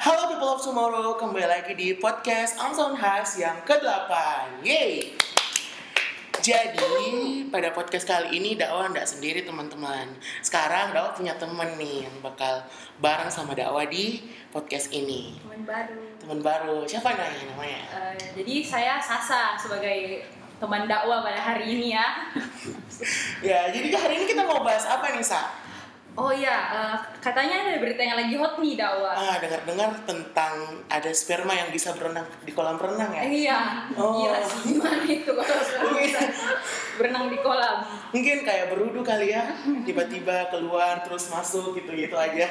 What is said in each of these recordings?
Halo people of tomorrow, kembali lagi di podcast Amazon Has yang ke-8 Yeay Jadi pada podcast kali ini Dakwah nggak sendiri teman-teman Sekarang Dakwah punya temen nih yang bakal bareng sama Dakwah di podcast ini teman baru. Temen baru, siapa nih namanya? Eh, jadi saya Sasa sebagai teman dakwah pada hari ini ya. Ya, jadi hari ini kita mau bahas apa nih, Sa? Oh iya, eh, katanya ada berita yang lagi hot nih dakwah. Ah, dengar-dengar tentang ada sperma yang bisa berenang di kolam renang ya? Iya, Oh. gila sih gimana itu kalau sekarang bisa berenang di kolam. mungkin kayak berudu kali ya tiba-tiba keluar terus masuk gitu-gitu aja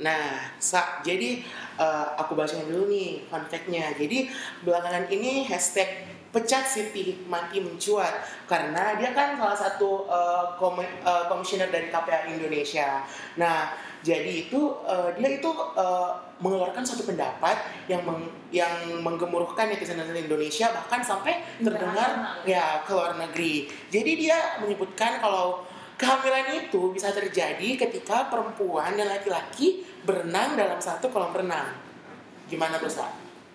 nah sa jadi eh, aku bacain dulu nih fun fact-nya jadi belakangan ini hashtag pecat Siti Hikmati mencuat karena dia kan salah satu eh, komi- eh, komisioner dari KPA Indonesia nah jadi itu eh, dia itu eh, mengeluarkan suatu pendapat yang meng- yang menggemuruhkan netizen-netizen Indonesia bahkan sampai terdengar Internasional. ya ke luar negeri. Jadi dia menyebutkan kalau kehamilan itu bisa terjadi ketika perempuan dan laki-laki berenang dalam satu kolam renang. Gimana tuh, Sa?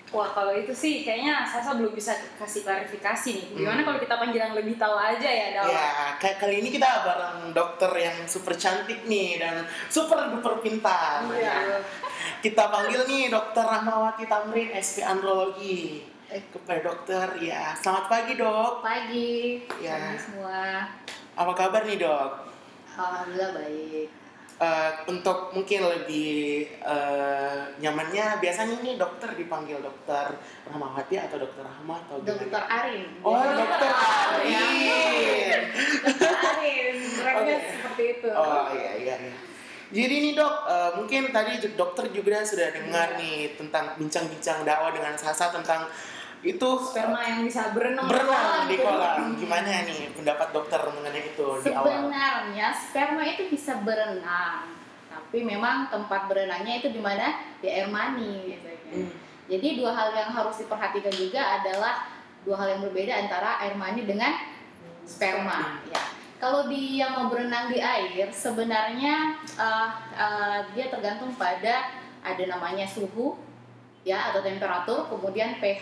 Wah kalau itu sih kayaknya Sasa belum bisa kasih klarifikasi nih. Gimana Hmm. kalau kita panggil yang lebih tahu aja ya dakwah? Ya, kayak kali ini kita bareng dokter yang super cantik nih dan super duper pintar. Iya. Kita panggil nih dokter Rahmawati Tamrin, SP Andrologi. Eh, kepada dokter, ya. Selamat pagi, dok. Pagi, Ya. pagi semua. Apa kabar nih, dok? Alhamdulillah baik. Eh, untuk mungkin lebih eh, nyamannya biasanya nih dokter dipanggil dokter Rahmawati atau dokter Rahma atau gimana? Dokter Arin. Oh, dokter Arin. Dokter Arin, Oke. seperti itu. Oh iya iya iya. Jadi nih dok, eh, mungkin tadi dokter juga sudah dengar nih tentang bincang-bincang dakwah dengan Sasa tentang itu Sperma yang bisa berenang, berenang di kolam. Gimana nih pendapat dokter mengenai itu di awal? Sebenarnya sperma itu bisa berenang, tapi memang tempat berenangnya itu di mana? Di air mani biasanya. Hmm. Jadi dua hal yang harus diperhatikan juga adalah dua hal yang berbeda antara air mani dengan sperma. Ya. Kalau dia mau berenang di air, sebenarnya uh, uh, dia tergantung pada ada namanya suhu, ya atau temperatur, kemudian pH,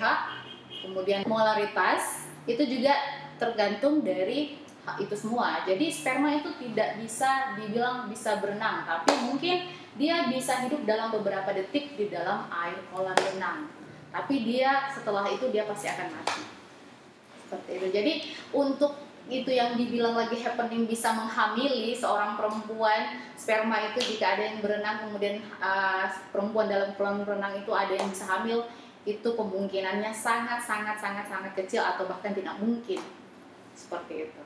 kemudian molaritas, itu juga tergantung dari itu semua. Jadi sperma itu tidak bisa dibilang bisa berenang, tapi mungkin dia bisa hidup dalam beberapa detik di dalam air kolam renang. Tapi dia setelah itu dia pasti akan mati. Seperti itu. Jadi untuk itu yang dibilang lagi happening bisa menghamili seorang perempuan sperma itu jika ada yang berenang kemudian uh, perempuan dalam kolam renang itu ada yang bisa hamil itu kemungkinannya sangat sangat sangat sangat kecil atau bahkan tidak mungkin seperti itu.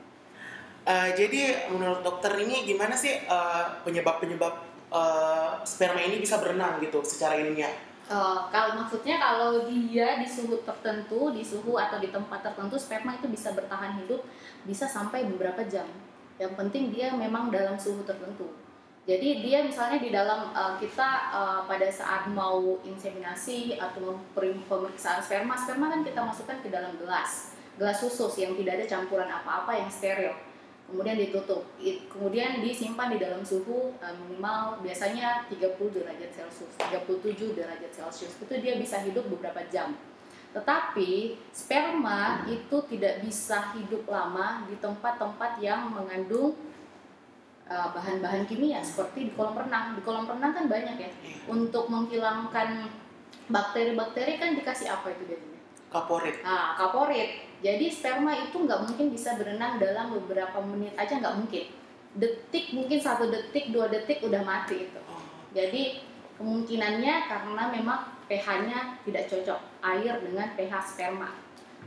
Eh, jadi menurut dokter ini gimana sih eh, penyebab-penyebab eh, sperma ini bisa berenang gitu secara ilmiah? Uh, kalau maksudnya kalau dia di suhu tertentu, di suhu atau di tempat tertentu sperma itu bisa bertahan hidup bisa sampai beberapa jam. Yang penting dia memang dalam suhu tertentu. Jadi dia misalnya di dalam uh, kita uh, pada saat mau inseminasi atau pem- pemeriksaan sperma, sperma kan kita masukkan ke dalam gelas, gelas khusus yang tidak ada campuran apa-apa yang steril. Kemudian ditutup, kemudian disimpan di dalam suhu uh, minimal biasanya 30 derajat Celcius, 37 derajat Celcius. Itu dia bisa hidup beberapa jam. Tetapi sperma itu tidak bisa hidup lama di tempat-tempat yang mengandung bahan-bahan kimia seperti di kolam renang. Di kolam renang kan banyak ya. Untuk menghilangkan bakteri-bakteri kan dikasih apa itu biasanya? Kaporit. Nah, kaporit. Jadi sperma itu nggak mungkin bisa berenang dalam beberapa menit aja nggak mungkin. Detik mungkin satu detik dua detik udah mati itu. Oh, Jadi kemungkinannya karena memang pH-nya tidak cocok air dengan pH sperma.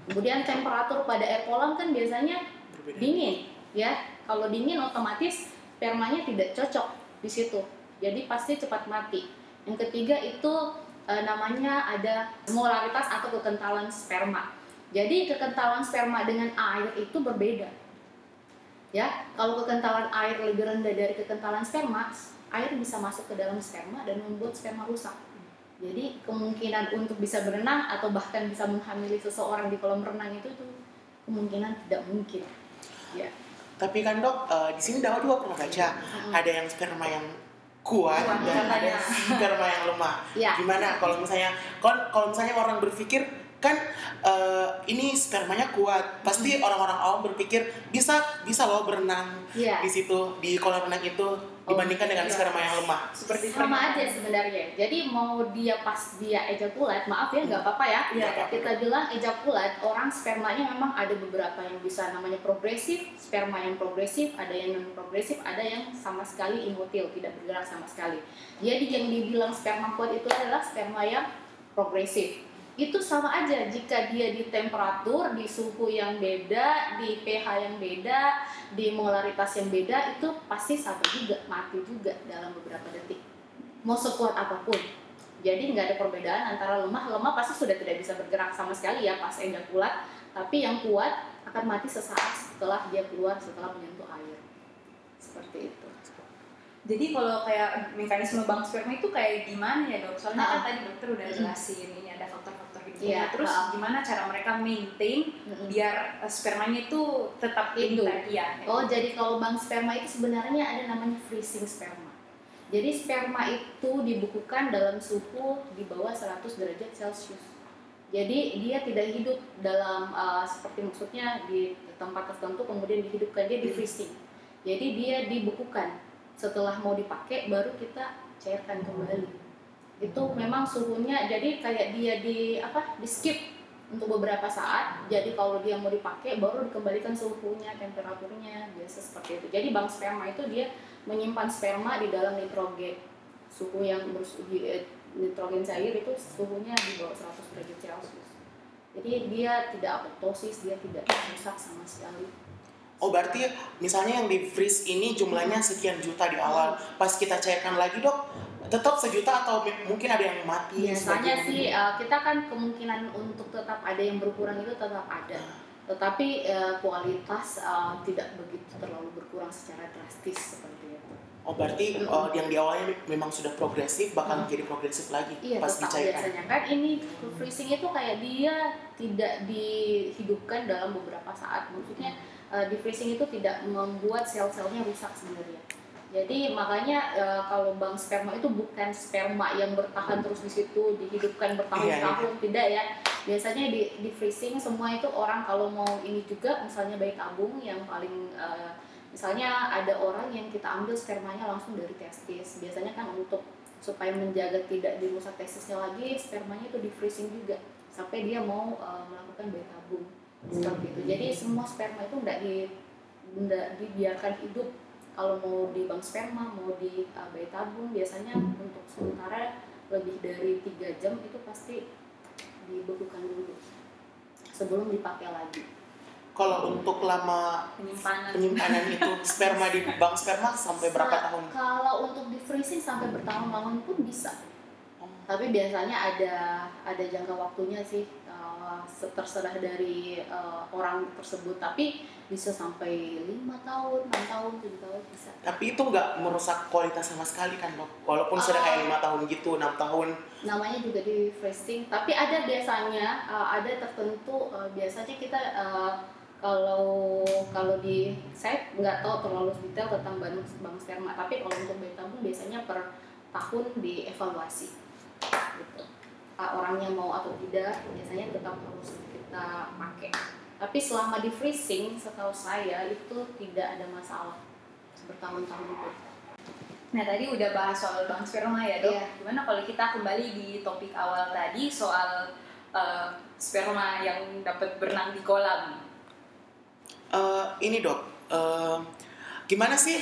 Kemudian temperatur pada air kolam kan biasanya berbeda. dingin, ya. Kalau dingin otomatis spermanya tidak cocok di situ. Jadi pasti cepat mati. Yang ketiga itu eh, namanya ada molaritas atau kekentalan sperma. Jadi kekentalan sperma dengan air itu berbeda. Ya, kalau kekentalan air lebih rendah dari kekentalan sperma, air bisa masuk ke dalam sperma dan membuat sperma rusak. Jadi kemungkinan untuk bisa berenang atau bahkan bisa menghamili seseorang di kolam renang itu tuh kemungkinan tidak mungkin. Ya. Tapi kan dok, eh, di sini Dawa juga pernah baca Mm-mm. ada yang sperma yang kuat, Kuat, dan ada katanya. sperma yang lemah. Ya. Gimana kalau misalnya kalau kalau misalnya orang berpikir kan eh, ini spermanya kuat, pasti Hmm. orang-orang awam berpikir bisa bisa loh berenang Iya. di situ di kolam renang itu dibandingkan dengan iya. sperma yang lemah. Seperti sama pernyataan. aja sebenarnya. Jadi mau dia pas dia ejakulat, maaf ya nggak apa-apa ya. Iya, iya. Kita bilang ejakulat, orang spermanya memang ada beberapa yang bisa namanya progresif, sperma yang progresif, ada yang non progresif, ada yang sama sekali imotil, tidak bergerak sama sekali. Jadi yang dibilang sperma kuat itu adalah sperma yang progresif. Itu sama aja jika dia di temperatur, di suhu yang beda, di pH yang beda, di molaritas yang beda itu pasti sama juga mati juga dalam beberapa detik. Mau sekuat apa pun. Jadi nggak ada perbedaan antara lemah lemah pasti sudah tidak bisa bergerak sama sekali ya pas ejakulat tapi yang kuat akan mati sesaat setelah dia keluar setelah menyentuh air. Seperti itu. Jadi kalau kayak mekanisme bank sperma itu kayak gimana ya dok? Soalnya kan Ah. tadi dokter udah jelasin ini ada gitu. Iya, Terus ah. gimana cara mereka maintain Mm-mm. biar eh, spermanya itu tetap Hidup. tadi ya? Oh, jadi kalau bank sperma itu sebenarnya ada namanya freezing sperma. Jadi sperma itu dibukukan dalam suhu di bawah 100 derajat Celcius. Jadi dia tidak hidup dalam uh, seperti maksudnya di tempat tertentu kemudian dihidupkan dia di freezing. Jadi dia dibukukan. Setelah mau dipakai baru kita cairkan kembali. Itu memang suhunya jadi kayak dia di apa? di skip untuk beberapa saat. Jadi kalau dia mau dipakai baru dikembalikan suhunya, temperaturnya, biasa seperti itu. Jadi bank sperma itu dia menyimpan sperma di dalam nitrogen. Suhu yang eh, nitrogen cair itu suhunya di bawah 100 derajat Celcius. Jadi dia tidak apoptosis, dia tidak rusak sama sekali. Oh berarti misalnya yang di freeze ini jumlahnya sekian juta di awal, pas kita cairkan lagi dok, tetap sejuta atau mungkin ada yang mati? Biasanya sih uh, kita kan kemungkinan untuk tetap ada yang berkurang itu tetap ada. Tetapi uh, kualitas uh, tidak begitu terlalu berkurang secara drastis seperti itu. Oh berarti Mm. eh, yang di awalnya memang sudah progresif bakal menjadi progresif lagi Iya pas tetap dicairkan. biasanya kan ini freezing itu kayak dia tidak dihidupkan dalam beberapa saat. Maksudnya uh, di freezing itu tidak membuat sel-selnya rusak sebenarnya. Jadi makanya uh, kalau bank sperma itu bukan sperma yang bertahan terus di situ dihidupkan bertahun-tahun tidak ya. Biasanya di di freezing semua itu orang kalau mau ini juga misalnya bayi tabung yang paling uh, misalnya ada orang yang kita ambil spermanya langsung dari testis. Biasanya kan untuk supaya menjaga tidak dirusak testisnya lagi spermanya itu di freezing juga sampai dia mau uh, melakukan bayi tabung seperti itu jadi semua sperma itu tidak di tidak dibiarkan hidup kalau mau di bank sperma mau di uh, bayi tabung biasanya untuk sementara lebih dari tiga jam itu pasti dibekukan dulu sebelum dipakai lagi Kalau untuk lama Penyimpanan. penyimpanan itu sperma di bank sperma sampai berapa tahun? kalau untuk di freezing sampai bertahun-tahun pun bisa Oh. tapi biasanya ada ada jangka waktunya sih uh, se- terserah dari uh, orang tersebut tapi bisa sampai lima tahun enam tahun tujuh tahun bisa Tapi itu nggak merusak kualitas sama sekali kan dok? Walaupun sudah Ah. kayak lima tahun gitu, enam tahun. namanya juga di freezing tapi ada biasanya uh, ada tertentu uh, biasanya kita uh, kalau kalau di saya nggak tahu terlalu detail tentang bank bank sperma tapi kalau untuk bayi tabung biasanya per tahun dievaluasi Uh, orangnya mau atau tidak biasanya tetap harus kita pakai tapi selama di freezing setahu saya itu tidak ada masalah bertahun-tahun itu Nah tadi udah bahas soal bank sperma ya dok. Iya. Gimana kalau kita kembali di topik awal tadi soal eh, sperma yang dapat berenang di kolam. Eh, ini dok, eh, gimana sih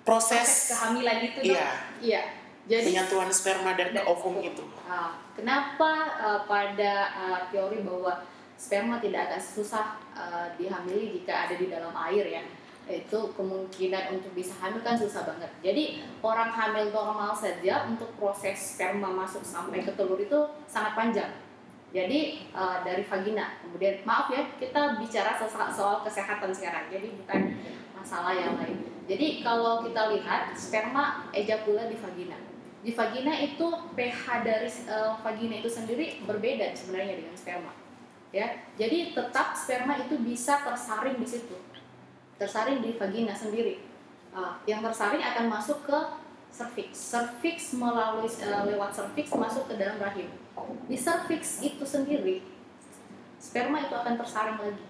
proses, Proses kehamilan itu dok. iya iya jadi penyatuan sperma dan Dan ovum itu? Ah, kenapa uh, pada uh, teori bahwa sperma tidak akan susah uh, dihamili jika ada di dalam air ya? Itu kemungkinan untuk bisa hamil kan susah banget. Jadi orang hamil normal saja untuk proses sperma masuk sampai ke telur itu sangat panjang. Jadi uh, dari vagina, kemudian maaf ya kita bicara soal, soal kesehatan sekarang, jadi bukan masalah yang lain. Jadi kalau kita lihat sperma ejakula di vagina, di vagina itu pH dari eh, vagina itu sendiri berbeda sebenarnya dengan sperma ya jadi tetap sperma itu bisa tersaring di situ tersaring di vagina sendiri Ah, yang tersaring akan masuk ke cervix. Cervix melalui uh, lewat cervix masuk ke dalam rahim. Di cervix itu sendiri sperma itu akan tersaring lagi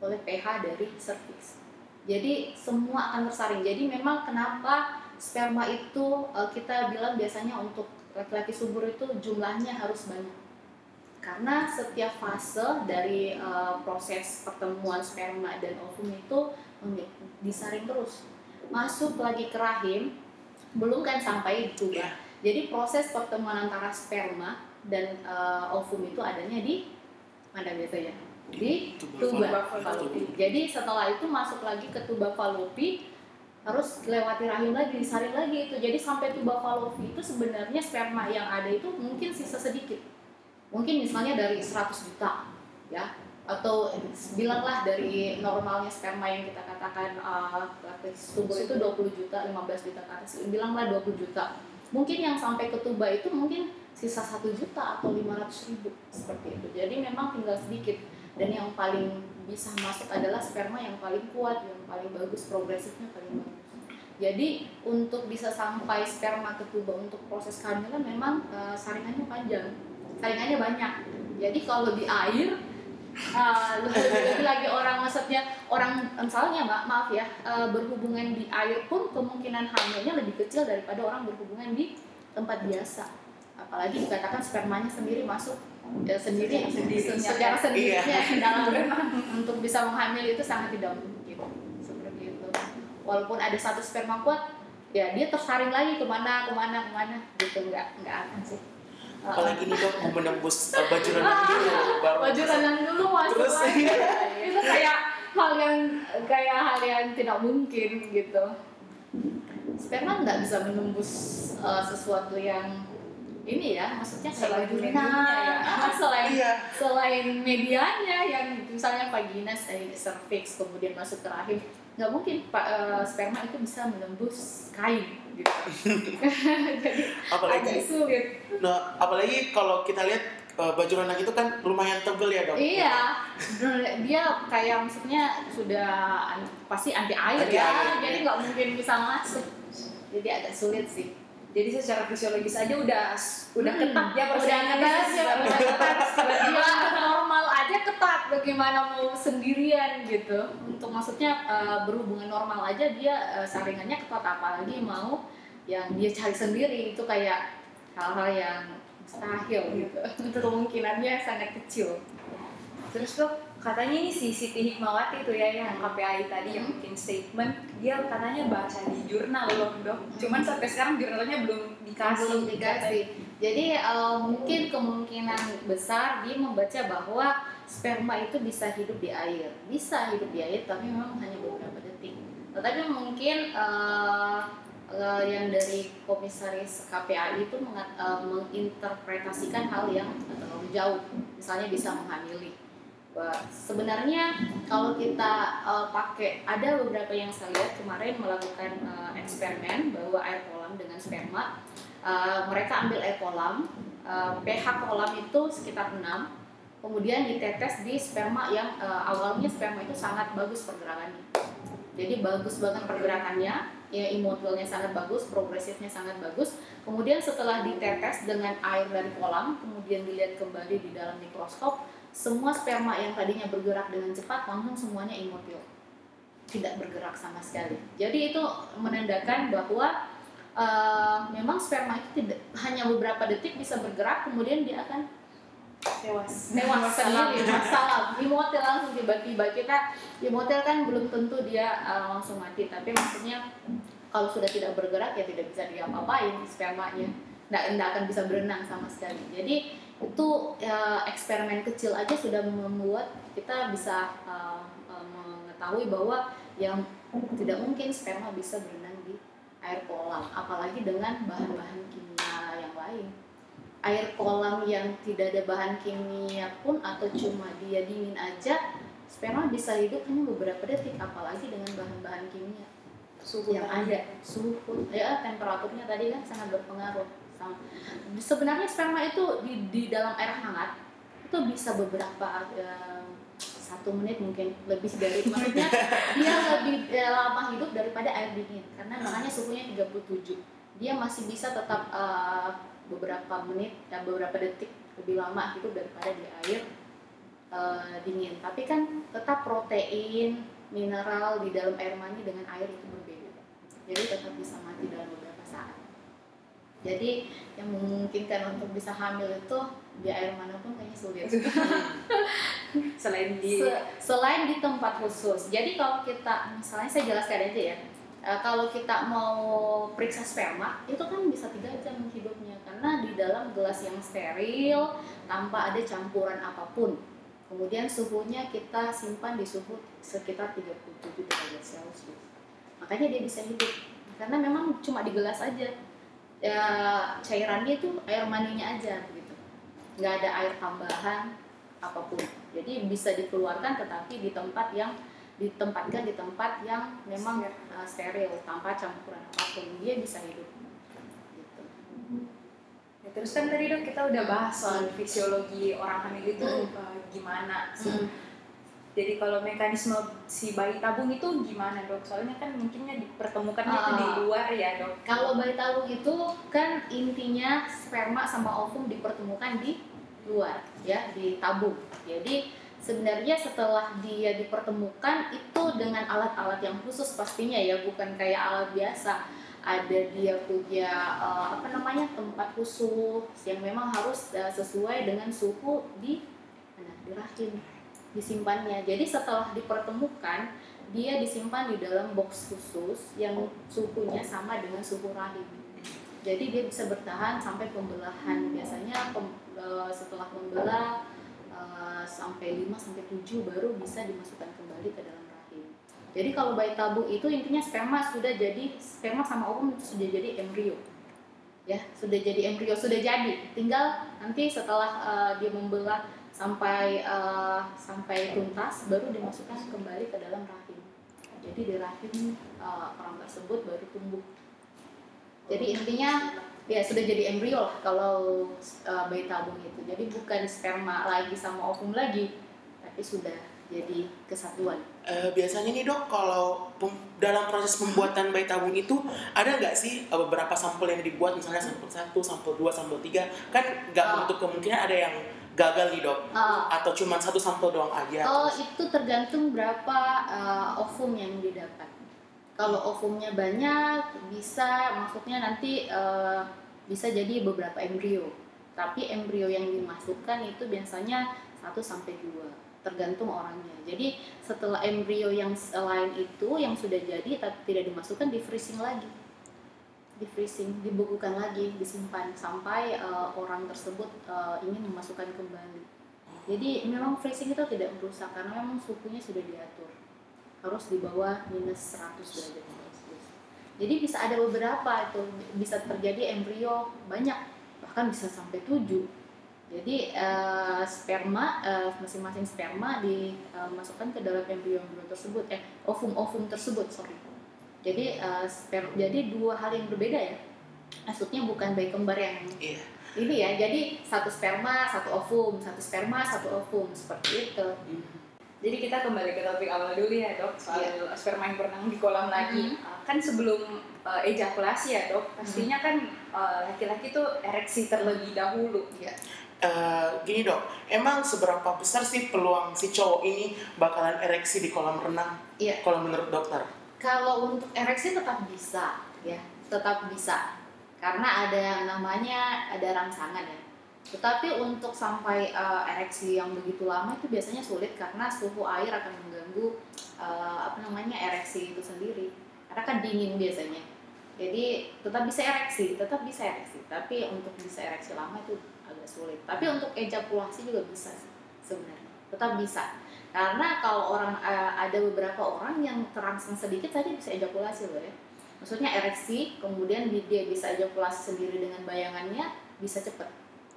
oleh pH dari cervix. Jadi semua akan tersaring. Jadi memang kenapa sperma itu uh, kita bilang biasanya untuk laki-laki subur itu jumlahnya harus banyak. Karena setiap fase dari uh, proses pertemuan sperma dan ovum itu disaring terus. Masuk lagi ke rahim, belum kan sampai di tuba. Yeah. Jadi proses pertemuan antara sperma dan uh, ovum itu adanya di mana biasanya? Di tuba falopi. Jadi setelah itu masuk lagi ke tuba falopi harus lewati rahim lagi, disaring lagi itu. Jadi sampai tuba falopi itu sebenarnya sperma yang ada itu mungkin sisa sedikit. Mungkin misalnya dari 100 juta ya atau bilanglah dari normalnya sperma yang kita katakan uh, subur itu 20 juta, 15 juta ke atas, bilanglah 20 juta. Mungkin yang sampai ke tuba itu mungkin sisa satu juta atau 500 ribu seperti itu. Jadi memang tinggal sedikit dan yang paling bisa masuk adalah sperma yang paling kuat, yang paling bagus, progresifnya paling bagus. Jadi untuk bisa sampai sperma ke tuba untuk proses kehamilan memang uh, saringannya panjang, saringannya banyak. Jadi kalau di air uh, lebih lagi orang maksudnya orang misalnya mbak maaf ya uh, berhubungan di air pun kemungkinan hamilnya lebih kecil daripada orang berhubungan di tempat biasa apalagi dikatakan spermanya sendiri masuk ya, sendiri, sendiri. Secara sendirinya iya. dalam untuk bisa menghamil itu sangat tidak mungkin. Seperti itu. Walaupun ada satu sperma kuat ya dia tersaring lagi ke mana ke mana ke mana. Gitu. Nggak nggak akan sih. Apalagi nih dok mau menembus uh, baju renang dulu baru baju renang dulu masuk Terus, lagi itu kayak hal yang kayak hal yang tidak mungkin gitu. Sperma nggak bisa menembus uh, sesuatu yang ini ya maksudnya selain vagina ya. selain iya. selain medianya yang misalnya vagina cervix kemudian masuk ke rahim nggak mungkin pak uh, sperma itu bisa menembus kain gitu. Jadi apalagi sulit. Nah apalagi kalau kita lihat uh, baju renang itu kan lumayan tebel ya dok? Iya. Dia kayak maksudnya sudah pasti anti air anti ya air. jadi nggak mungkin bisa masuk. Jadi agak sulit sih jadi secara fisiologis aja udah udah hmm, ketat ya udah ketat ya. udah ketat tiba normal aja ketat bagaimana mau sendirian gitu. Untuk maksudnya uh, berhubungan normal aja dia uh, saringannya ketat apalagi mau yang dia cari sendiri. Itu kayak hal-hal yang mustahil gitu. Kemungkinannya sangat kecil terus tuh katanya ini si Siti Hikmawati tuh ya yang KPI tadi yang bikin statement dia katanya baca di jurnal loh dok. Cuman sampai sekarang jurnalnya belum dikasih. Belum dikasih. Jadi uh, mungkin kemungkinan besar dia membaca bahwa sperma itu bisa hidup di air. Bisa hidup di air tapi memang hanya beberapa detik. Tetapi mungkin uh, uh, yang dari komisaris KPI itu mengat, uh, menginterpretasikan hal yang terlalu jauh. Misalnya bisa menghamili sebenarnya kalau kita uh, pakai ada beberapa yang saya lihat kemarin melakukan uh, eksperimen bahwa air kolam dengan sperma. Uh, mereka ambil air kolam uh, pH kolam itu sekitar 6 kemudian ditetes di sperma yang uh, awalnya sperma itu sangat bagus pergerakannya. Jadi bagus banget pergerakannya. Ya sangat bagus progresifnya sangat bagus. Kemudian setelah ditetes dengan air dari kolam kemudian dilihat kembali di dalam mikroskop semua sperma yang tadinya bergerak dengan cepat langsung semuanya imotil tidak bergerak sama sekali. Jadi itu menandakan bahwa uh, memang sperma itu tidak hanya beberapa detik bisa bergerak kemudian dia akan tewas. tewas. Sendiri masalah imotil langsung tiba-tiba. Kita imotil kan belum tentu dia uh, langsung mati. Tapi maksudnya kalau sudah tidak bergerak ya tidak bisa diapa-apain spermanya tidak akan bisa berenang sama sekali. Jadi itu ya, eksperimen kecil aja sudah membuat kita bisa uh, uh, mengetahui bahwa yang tidak mungkin sperma bisa berenang di air kolam apalagi dengan bahan-bahan kimia yang lain. Air kolam yang tidak ada bahan kimia pun atau cuma dia dingin aja sperma bisa hidup hanya beberapa detik apalagi dengan bahan-bahan kimia. Suhu yang ada. Suhu ya temperaturnya tadi kan sangat berpengaruh sebenarnya sperma itu di, di dalam air hangat itu bisa beberapa uh, satu menit mungkin lebih dari maksudnya dia lebih uh, lama hidup daripada air dingin karena makanya suhunya 37 dia masih bisa tetap uh, beberapa menit dan beberapa detik lebih lama gitu daripada di air uh, dingin. Tapi kan tetap protein, mineral di dalam air mani dengan air itu berbeda. Jadi tetap bisa mati dalam beberapa saat. Jadi yang memungkinkan untuk bisa hamil itu di air mana pun kayaknya sulit. Selain di Se- selain di tempat khusus. Jadi kalau kita misalnya saya jelaskan aja ya. Eh, kalau kita mau periksa sperma itu kan bisa tiga jam hidupnya karena di dalam gelas yang steril tanpa ada campuran apa pun. Kemudian suhunya kita simpan di suhu sekitar 37 derajat Celcius. Makanya dia bisa hidup karena memang cuma di gelas aja. Ya, cairannya itu air maninya aja begitu. Nggak ada air tambahan apa pun. Jadi bisa dikeluarkan tetapi di tempat yang ditempatkan di tempat yang memang uh, steril tanpa campuran apa pun dia bisa hidup. Gitu. Ya, terus kan tadi dok kita udah bahas soal fisiologi orang hamil itu Hmm. uh, gimana sih. Hmm. Jadi kalau mekanisme si bayi tabung itu gimana dok? Soalnya kan mungkinnya dipertemukannya itu Ah. di luar ya dok. Kalau bayi tabung itu kan intinya sperma sama ovum dipertemukan di luar ya di tabung. Jadi sebenarnya setelah dia dipertemukan itu dengan alat-alat yang khusus pastinya ya bukan kayak alat biasa. Ada dia punya eh, apa namanya tempat khusus yang memang harus eh, sesuai dengan suhu di mana di rahim disimpannya. Jadi setelah dipertemukan dia disimpan di dalam box khusus yang suhunya sama dengan suhu rahim. Jadi dia bisa bertahan sampai pembelahan. Biasanya pem- eh, setelah membelah eh, sampai 5 sampai 7 baru bisa dimasukkan kembali ke dalam rahim. Jadi kalau bayi tabung itu intinya sperma sudah jadi sperma sama ovum itu sudah jadi embrio. Ya, sudah jadi embrio, sudah jadi. Tinggal nanti setelah eh, dia membelah sampai eh, sampai tuntas baru dimasukkan kembali ke dalam rahim. Jadi di rahim eh, orang tersebut baru tumbuh. Jadi intinya ya sudah jadi embrio lah kalau uh, bayi tabung itu. Jadi bukan sperma lagi sama ovum lagi, tapi sudah jadi kesatuan. Eh, biasanya nih dok, kalau dalam proses pembuatan bayi tabung itu ada nggak sih eh, beberapa sampel yang dibuat, misalnya sampel satu, sampel dua, sampel tiga, kan nggak Ah. menutup kemungkinan ada yang gagal nih dok, Uh, atau cuma satu sampel doang aja. oh itu tergantung berapa uh, ovum yang didapat. Kalau ovumnya banyak bisa maksudnya nanti uh, bisa jadi beberapa embrio. Tapi embrio yang dimasukkan itu biasanya 1 sampai 2 tergantung orangnya. Jadi setelah embrio yang lain itu yang sudah jadi tapi tidak dimasukkan di freezing lagi. Di freezing, dibekukan lagi, disimpan sampai uh, orang tersebut uh, ingin memasukkan kembali. Jadi memang freezing itu tidak merusak karena memang suhunya sudah diatur. Harus di bawah minus 100 derajat Celcius. Jadi bisa ada beberapa itu bisa terjadi embrio banyak bahkan bisa sampai 7 jadi eh, sperma eh, masing-masing sperma dimasukkan ke dalam embrio-embrio tersebut eh ovum-ovum tersebut sorry jadi eh, sper- jadi dua hal yang berbeda ya maksudnya bukan bayi kembar yang Iya. ini ya jadi satu sperma satu ovum satu sperma satu ovum seperti itu Jadi kita kembali ke topik awal dulu ya dok soal Iya. sperma yang berenang di kolam lagi. Uh, kan sebelum uh, ejakulasi ya dok, pastinya kan uh, laki-laki tuh ereksi terlebih dahulu. ya Eh, gini dok, emang seberapa besar sih peluang si cowok ini bakalan ereksi di kolam renang? Iya. Kalau menurut dokter? Kalau untuk ereksi tetap bisa, ya, tetap bisa. Karena ada yang namanya ada rangsangan ya. Tetapi untuk sampai eh, ereksi yang begitu lama itu biasanya sulit karena suhu air akan mengganggu eh, apa namanya ereksi itu sendiri. Karena kan dingin biasanya. Jadi tetap bisa ereksi, tetap bisa ereksi. Tapi untuk bisa ereksi lama itu agak sulit. Tapi untuk ejakulasi juga bisa sebenarnya. Tetap bisa. Karena kalau orang eh, ada beberapa orang yang terangsang sedikit saja bisa ejakulasi loh ya. Maksudnya ereksi, kemudian di- dia bisa ejakulasi sendiri dengan bayangannya bisa cepet.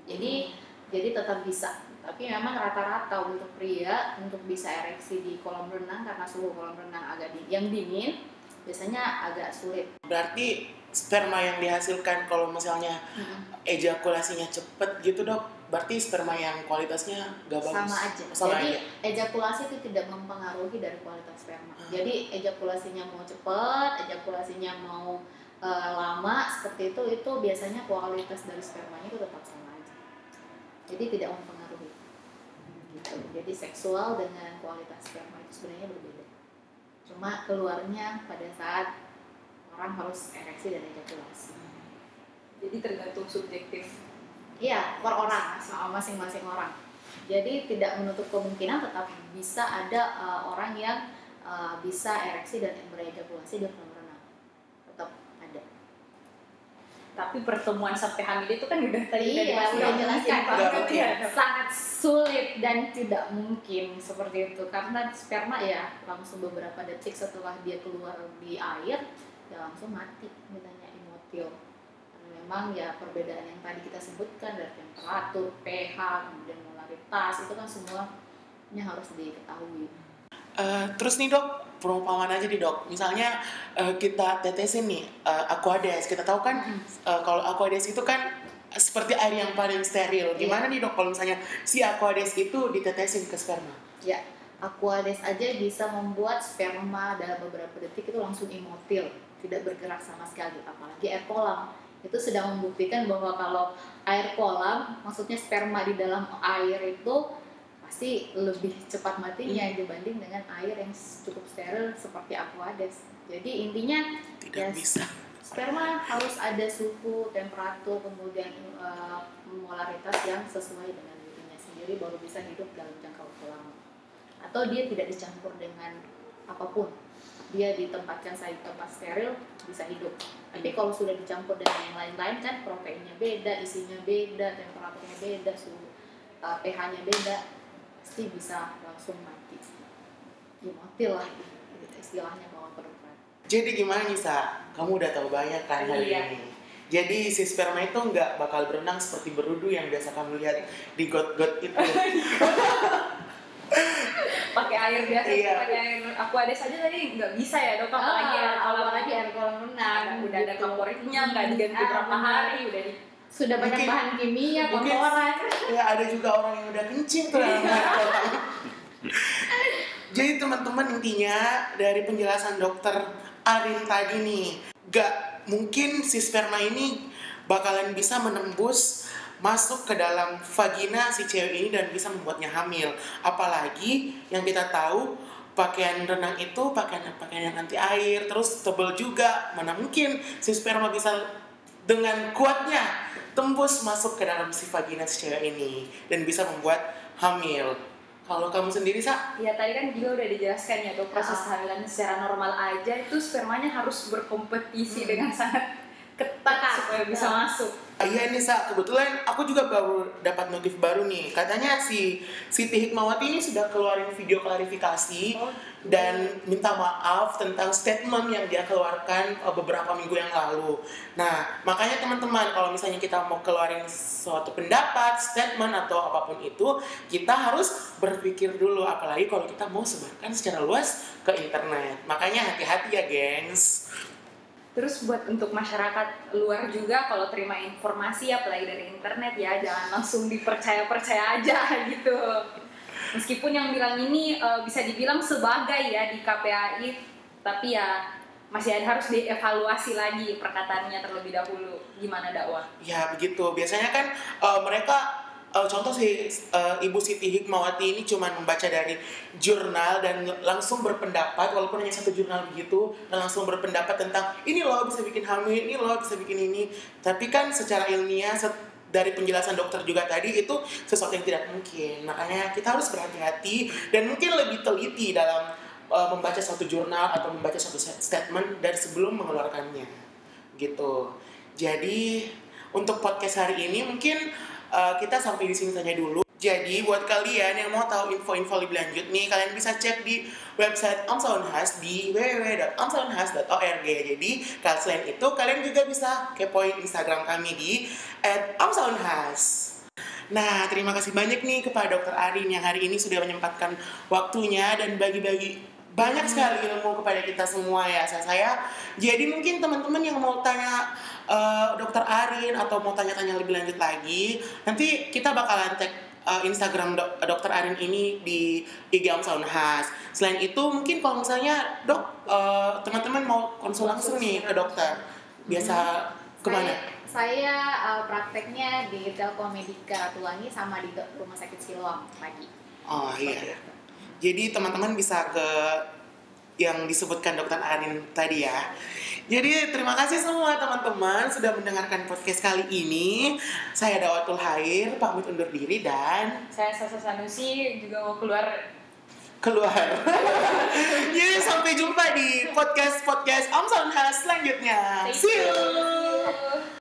Jadi jadi tetap bisa. Tapi memang rata-rata untuk pria untuk bisa ereksi di kolam renang karena suhu kolam renang agak di, yang dingin biasanya agak sulit. Berarti sperma yang dihasilkan kalau misalnya ejakulasinya cepet gitu dok, berarti sperma yang kualitasnya gak bagus? Sama aja. Sama Jadi aja? ejakulasi itu tidak mempengaruhi dari kualitas sperma. Hmm. Jadi ejakulasinya mau cepat, ejakulasinya mau eh, lama seperti itu itu biasanya kualitas dari spermanya itu tetap sama aja jadi tidak mempengaruhi gitu jadi seksual dengan kualitas sperma itu sebenarnya berbeda cuma keluarnya pada saat orang harus ereksi dan ejakulasi Jadi tergantung subjektif. Iya, per orang, sama masing-masing orang. Jadi tidak menutup kemungkinan tetap bisa ada uh, orang yang uh, bisa ereksi dan berejakulasi di kolam renang. Tetap ada. Tapi pertemuan sampai hamil itu kan udah tadi Iya, udah udah mungkin jelaskan. banget Nggak ya. Sangat sulit dan tidak mungkin seperti itu karena sperma ya langsung beberapa detik setelah dia keluar di air ya langsung mati namanya imotil. Memang ya perbedaan yang tadi kita sebutkan dari temperatur, pH, kemudian molaritas itu kan semuanya harus diketahui. Eh, terus nih dok, perumpamaan aja nih dok. Misalnya eh, kita tetesin nih eh, aquades. Kita tahu kan eh, kalau aquades itu kan seperti air yang paling steril. Gimana nih dok kalau misalnya si aquades itu ditetesin ke sperma? Ya, aquades aja bisa membuat sperma dalam beberapa detik itu langsung imotil, tidak bergerak sama sekali. Apalagi air kolam itu sedang membuktikan bahwa kalau air kolam, maksudnya sperma di dalam air itu pasti lebih cepat matinya dibanding dengan air yang cukup steril seperti aquades. Jadi intinya Tidak Yes. bisa. sperma harus ada suhu, temperatur, kemudian eh, molaritas yang sesuai dengan dirinya sendiri baru bisa hidup dalam jangka waktu lama. Atau dia tidak dicampur dengan apa pun. Dia ditempatkan di tempat steril bisa hidup. Tapi kalau sudah dicampur dengan yang lain-lain kan proteinnya beda, isinya beda, temperaturnya beda, suhu eh, pH-nya beda, pasti bisa langsung mati. Dimotil lah gitu, istilahnya kalau kedokteran. Jadi gimana nih Sa? Kamu udah tahu banyak kan hari Iya. ini. Jadi si sperma itu nggak bakal berenang seperti berudu yang biasa kamu lihat di got-got itu. Pakai air biasa, Iya. pakai air aquades aja tadi nggak bisa ya dok, apalagi air kolam. Ah, apalagi air kolam renang Ada- udah ada gitu. kompornya nggak diganti Ah, berapa benar. hari udah di sudah banyak Mungkin- bahan kimia mungkin- kotoran ya ada juga orang yang udah kencing tuh. Jadi teman-teman intinya dari penjelasan dokter Arin tadi nih, gak mungkin si sperma ini bakalan bisa menembus masuk ke dalam vagina si cewek ini dan bisa membuatnya hamil. Apalagi yang kita tahu pakaian renang itu pakaian pakaian yang anti air, terus tebel juga. Mana mungkin si sperma bisa dengan kuatnya tembus masuk ke dalam si vagina si cewek ini dan bisa membuat hamil. Kalau kamu sendiri, Sa? Ya tadi kan juga udah dijelaskan ya tuh proses Ah. kehamilan secara normal aja itu spermanya harus berkompetisi Hmm. dengan sangat ketat supaya bisa masuk. Ah, Iya nih Sa, kebetulan aku juga baru dapat notif baru nih. Katanya si Siti Hikmawati ini sudah keluarin video klarifikasi Oh, dan minta maaf tentang statement yang dia keluarkan uh, beberapa minggu yang lalu. Nah, makanya teman-teman kalau misalnya kita mau keluarin suatu pendapat, statement atau apa pun itu, kita harus berpikir dulu apalagi kalau kita mau sebarkan secara luas ke internet. Makanya hati-hati ya, gengs. Terus buat untuk masyarakat luar juga kalau terima informasi apalagi dari internet ya jangan langsung dipercaya-percaya aja gitu. Meskipun yang bilang ini eh, bisa dibilang sebagai ya di KPAI tapi ya masih ada harus dievaluasi lagi perkataannya terlebih dahulu gimana dakwah. Ya begitu. Biasanya kan uh, mereka uh, contoh si uh, Ibu Siti Hikmawati ini cuma membaca dari jurnal dan langsung berpendapat walaupun hanya satu jurnal begitu dan langsung berpendapat tentang ini loh bisa bikin hamil, ini loh bisa bikin ini. Tapi kan secara ilmiah dari penjelasan dokter juga tadi itu sesuatu yang tidak mungkin. Makanya kita harus berhati-hati dan mungkin lebih teliti dalam uh, membaca suatu jurnal atau membaca suatu statement dari sebelum mengeluarkannya. Gitu. Jadi untuk podcast hari ini mungkin uh, kita sampai di sini saja dulu. Jadi buat kalian yang mau tahu info-info lebih lanjut nih, kalian bisa cek di website Amsaunhas di www.amsaunhas.org. Jadi selain itu kalian juga bisa kepoin Instagram kami di @amsaunhas. Nah, terima kasih banyak nih kepada Dokter Arin yang hari ini sudah menyempatkan waktunya dan bagi-bagi banyak sekali ilmu kepada kita semua ya saya. saya. Jadi mungkin teman-teman yang mau tanya eh, Dokter Arin atau mau tanya-tanya lebih lanjut lagi, nanti kita bakalan tag eh, Instagram dok, Dokter Arin ini di IG Saunhas. Selain itu mungkin kalau misalnya dok eh, teman-teman mau konsul langsung nih ke dokter, biasa ke mana? Saya, saya uh, prakteknya di Telkom Medika Ratulangi sama di Rumah Sakit Siloam pagi. Oh iya. Jadi teman-teman bisa ke yang disebutkan dokter Arin tadi ya. Jadi terima kasih semua teman-teman sudah mendengarkan podcast kali ini. Saya Dawatul Hair, pamit undur diri dan Saya Sasa Sanusi juga mau keluar keluar. Jadi sampai jumpa di podcast-podcast Om Soundhouse selanjutnya. See you. you.